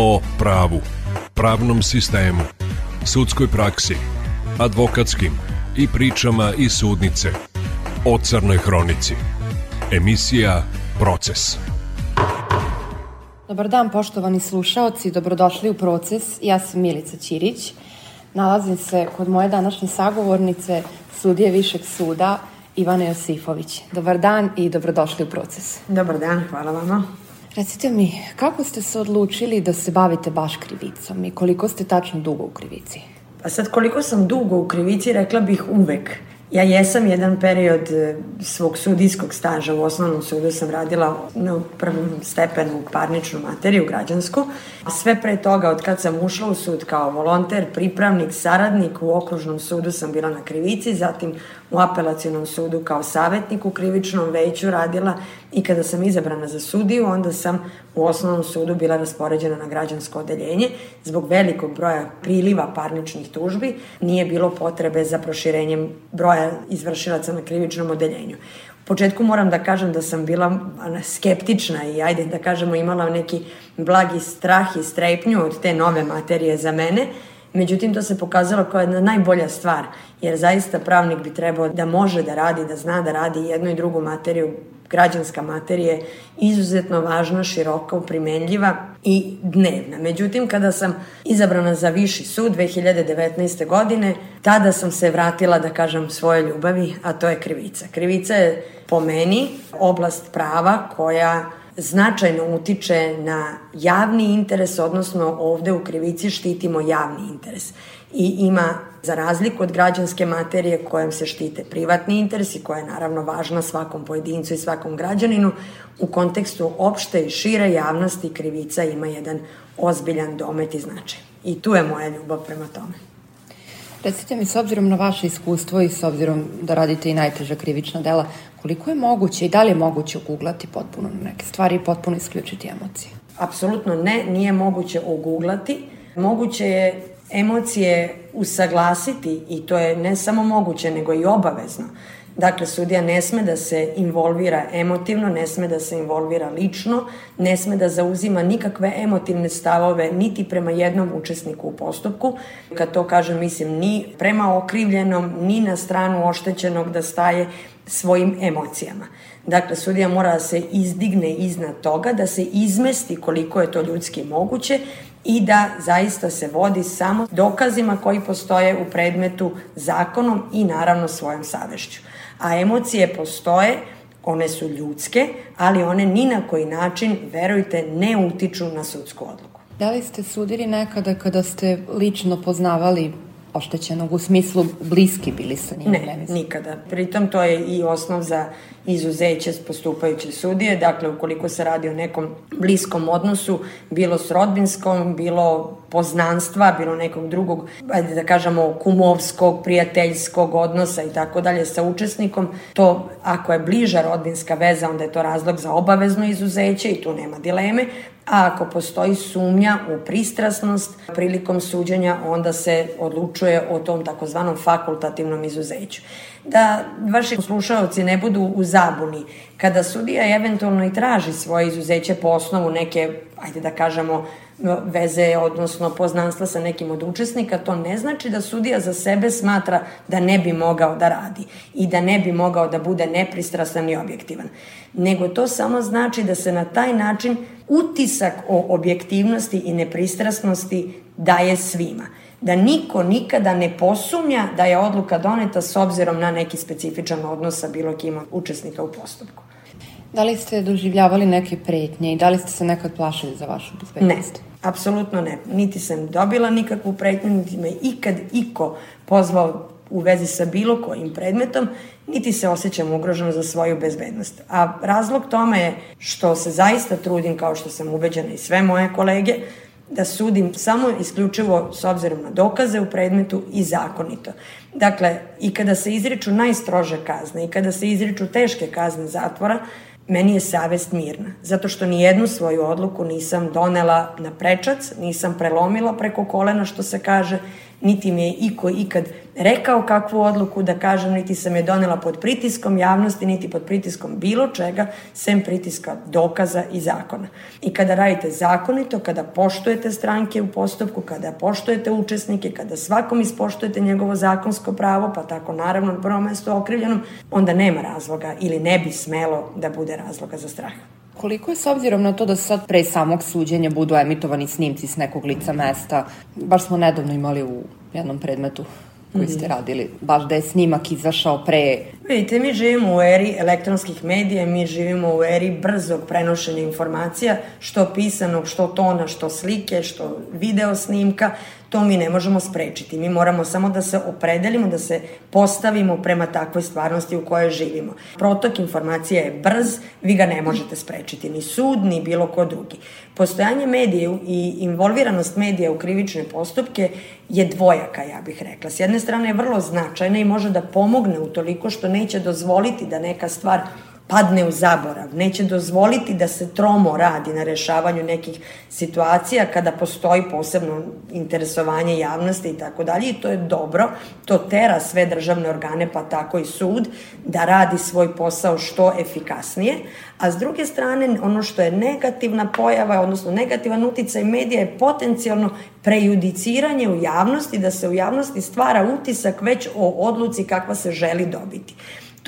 o pravu, pravnom sistemu, sudskoj praksi, advokatskim i pričama iz sudnice o Crnoj hronici. Emisija Proces. Dobar dan poštovani slušaoci, dobrodošli u Proces. Ja sam Milica Ćirić. Nalazim se kod moje današnje sagovornice, sudije Višeg suda, Ivana Josifović. Dobar dan i dobrodošli u Proces. Dobar dan, hvala vama. Recite mi, kako ste se odlučili da se bavite baš krivicom i koliko ste tačno dugo u krivici? Pa sad koliko sam dugo u krivici, rekla bih uvek. Ja jesam jedan period e, svog sudijskog staža u osnovnom sudu sam radila na prvom stepenu parničnu materiju građansku. Sve pre toga, od kad sam ušla u sud kao volonter, pripravnik, saradnik, u okružnom sudu sam bila na krivici, zatim u apelacijnom sudu kao savjetnik u krivičnom veću radila i kada sam izabrana za sudiju, onda sam u osnovnom sudu bila raspoređena na građansko odeljenje. Zbog velikog broja priliva parničnih tužbi nije bilo potrebe za proširenjem broja izvršilaca na krivičnom odeljenju. U početku moram da kažem da sam bila skeptična i ajde da kažemo imala neki blagi strah i strepnju od te nove materije za mene, Međutim, to se pokazalo kao jedna najbolja stvar, jer zaista pravnik bi trebao da može da radi, da zna da radi jednu i drugu materiju, građanska materija je izuzetno važna, široka, primenljiva i dnevna. Međutim, kada sam izabrana za viši sud 2019. godine, tada sam se vratila, da kažem, svoje ljubavi, a to je krivica. Krivica je po meni oblast prava koja značajno utiče na javni interes, odnosno ovde u krivici štitimo javni interes. I ima, za razliku od građanske materije kojem se štite privatni interes i koja je naravno važna svakom pojedincu i svakom građaninu, u kontekstu opšte i šire javnosti krivica ima jedan ozbiljan domet i značaj. I tu je moja ljubav prema tome. Recite mi, s obzirom na vaše iskustvo i s obzirom da radite i najteža krivična dela, koliko je moguće i da li je moguće uguglati potpuno neke stvari i potpuno isključiti emocije? Apsolutno ne, nije moguće uguglati. Moguće je emocije usaglasiti i to je ne samo moguće, nego i obavezno. Dakle, sudija ne sme da se involvira emotivno, ne sme da se involvira lično, ne sme da zauzima nikakve emotivne stavove niti prema jednom učesniku u postupku. Kad to kažem, mislim, ni prema okrivljenom, ni na stranu oštećenog da staje svojim emocijama. Dakle, sudija mora da se izdigne iznad toga, da se izmesti koliko je to ljudski moguće i da zaista se vodi samo dokazima koji postoje u predmetu zakonom i naravno svojom savešću a emocije postoje, one su ljudske, ali one ni na koji način, verujte, ne utiču na sudsku odluku. Da li ste sudili nekada kada ste lično poznavali oštećenog u smislu bliski bili sa njim? Ne, nikada. Pritom to je i osnov za izuzeće postupajuće sudije, dakle ukoliko se radi o nekom bliskom odnosu, bilo s rodbinskom, bilo poznanstva, bilo nekog drugog, ajde da kažemo, kumovskog, prijateljskog odnosa i tako dalje sa učesnikom, to ako je bliža rodbinska veza, onda je to razlog za obavezno izuzeće i tu nema dileme, a ako postoji sumnja u pristrasnost prilikom suđenja, onda se odlučuje o tom takozvanom fakultativnom izuzeću. Da vaši slušalci ne budu u zabuni, kada sudija eventualno i traži svoje izuzeće po osnovu neke, ajde da kažemo, veze, odnosno poznanstva sa nekim od učesnika, to ne znači da sudija za sebe smatra da ne bi mogao da radi i da ne bi mogao da bude nepristrasan i objektivan. Nego to samo znači da se na taj način utisak o objektivnosti i nepristrasnosti daje svima. Da niko nikada ne posumnja da je odluka doneta s obzirom na neki specifičan odnos sa bilo kim učesnika u postupku. Da li ste doživljavali neke pretnje i da li ste se nekad plašili za vašu bezbednost? Ne, apsolutno ne. Niti sam dobila nikakvu pretnju, niti me ikad iko pozvao u vezi sa bilo kojim predmetom, niti se osjećam ugroženo za svoju bezbednost. A razlog tome je što se zaista trudim, kao što sam ubeđena i sve moje kolege, da sudim samo isključivo s obzirom na dokaze u predmetu i zakonito. Dakle, i kada se izriču najstrože kazne i kada se izriču teške kazne zatvora, meni je savest mirna, zato što ni jednu svoju odluku nisam donela na prečac, nisam prelomila preko kolena, što se kaže, niti mi je iko ikad rekao kakvu odluku da kažem, niti sam je donela pod pritiskom javnosti, niti pod pritiskom bilo čega, sem pritiska dokaza i zakona. I kada radite zakonito, kada poštujete stranke u postupku, kada poštujete učesnike, kada svakom ispoštujete njegovo zakonsko pravo, pa tako naravno na prvom mestu okrivljenom, onda nema razloga ili ne bi smelo da bude razloga za strah. Koliko je s obzirom na to da sad pre samog suđenja budu emitovani snimci s nekog lica mesta, baš smo nedavno imali u jednom predmetu koji ste radili, baš da je snimak izašao pre... Vidite, mi živimo u eri elektronskih medija, mi živimo u eri brzog prenošenja informacija, što pisanog, što tona, što slike, što video snimka, to mi ne možemo sprečiti. Mi moramo samo da se opredelimo, da se postavimo prema takvoj stvarnosti u kojoj živimo. Protok informacija je brz, vi ga ne možete sprečiti, ni sud, ni bilo ko drugi. Postojanje medija i involviranost medija u krivične postupke je dvojaka, ja bih rekla. S jedne strane je vrlo značajna i može da pomogne u toliko što neće dozvoliti da neka stvar padne u zaborav, neće dozvoliti da se tromo radi na rešavanju nekih situacija kada postoji posebno interesovanje javnosti i tako dalje. I to je dobro, to tera sve državne organe pa tako i sud da radi svoj posao što efikasnije, a s druge strane ono što je negativna pojava, odnosno negativan uticaj medija je potencijalno prejudiciranje u javnosti, da se u javnosti stvara utisak već o odluci kakva se želi dobiti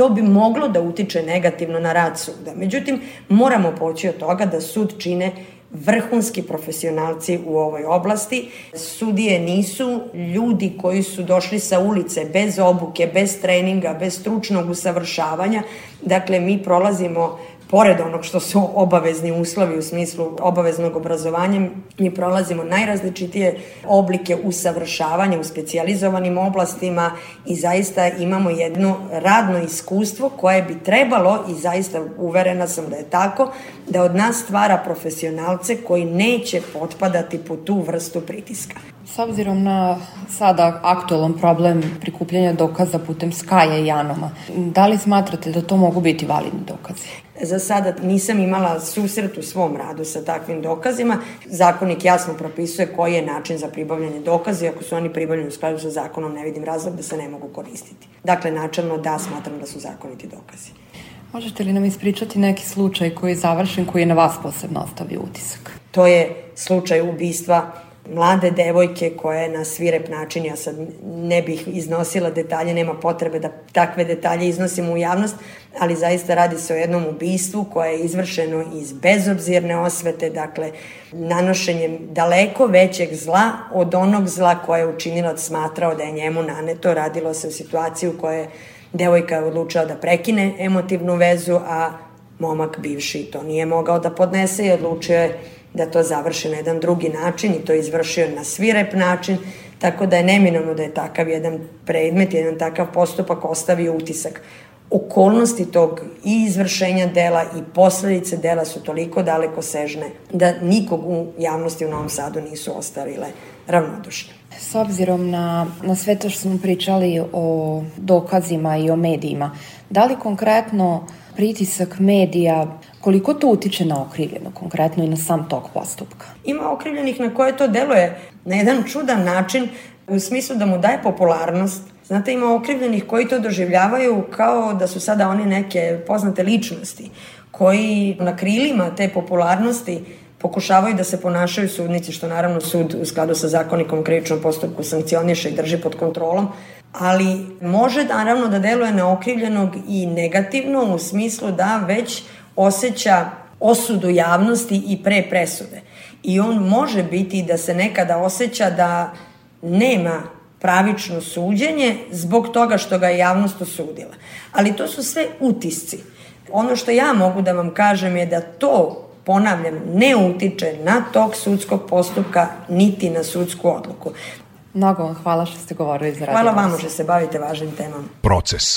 to bi moglo da utiče negativno na rad suda. Međutim, moramo poći od toga da sud čine vrhunski profesionalci u ovoj oblasti. Sudije nisu ljudi koji su došli sa ulice bez obuke, bez treninga, bez stručnog usavršavanja. Dakle, mi prolazimo pored onog što su obavezni uslovi u smislu obaveznog obrazovanja, mi prolazimo najrazličitije oblike usavršavanja u specijalizovanim oblastima i zaista imamo jedno radno iskustvo koje bi trebalo i zaista uverena sam da je tako, da od nas stvara profesionalce koji neće potpadati po tu vrstu pritiska. S obzirom na sada aktualan problem prikupljanja dokaza putem Skaja i Janoma, da li smatrate da to mogu biti validni dokazi? Za sada nisam imala susret u svom radu sa takvim dokazima. Zakonik jasno propisuje koji je način za pribavljanje dokaza i ako su oni pribavljeni u skladu sa zakonom ne vidim razlog da se ne mogu koristiti. Dakle, načalno da smatram da su zakoniti dokazi. Možete li nam ispričati neki slučaj koji je završen, koji je na vas posebno ostavio utisak? To je slučaj ubistva mlade devojke koja je na svirep način, ja sad ne bih iznosila detalje, nema potrebe da takve detalje iznosimo u javnost, ali zaista radi se o jednom ubistvu koje je izvršeno iz bezobzirne osvete, dakle nanošenjem daleko većeg zla od onog zla koje je učinilac smatrao da je njemu naneto. Radilo se o situaciji u kojoj devojka je odlučila da prekine emotivnu vezu, a momak bivši to nije mogao da podnese i odlučio je da to završi na jedan drugi način i to izvršio na svirep način, tako da je neminovno da je takav jedan predmet, jedan takav postupak ostavio utisak. Okolnosti tog i izvršenja dela i posledice dela su toliko daleko sežne da nikog u javnosti u Novom Sadu nisu ostavile ravnodušne. S obzirom na, na sve to što smo pričali o dokazima i o medijima, da li konkretno pritisak medija Koliko to utiče na okrivljeno, konkretno i na sam tok postupka? Ima okrivljenih na koje to deluje na jedan čudan način, u smislu da mu daje popularnost. Znate, ima okrivljenih koji to doživljavaju kao da su sada oni neke poznate ličnosti, koji na krilima te popularnosti pokušavaju da se ponašaju sudnici, što naravno sud u skladu sa zakonikom krivičnom postupku sankcioniše i drži pod kontrolom, ali može naravno da deluje na okrivljenog i negativno u smislu da već osjeća osudu javnosti i pre presude. I on može biti da se nekada osjeća da nema pravično suđenje zbog toga što ga je javnost osudila. Ali to su sve utisci. Ono što ja mogu da vam kažem je da to, ponavljam, ne utiče na tog sudskog postupka niti na sudsku odluku. Mnogo vam hvala što ste govorili za radio. Hvala vam što se bavite važnim temama. Proces.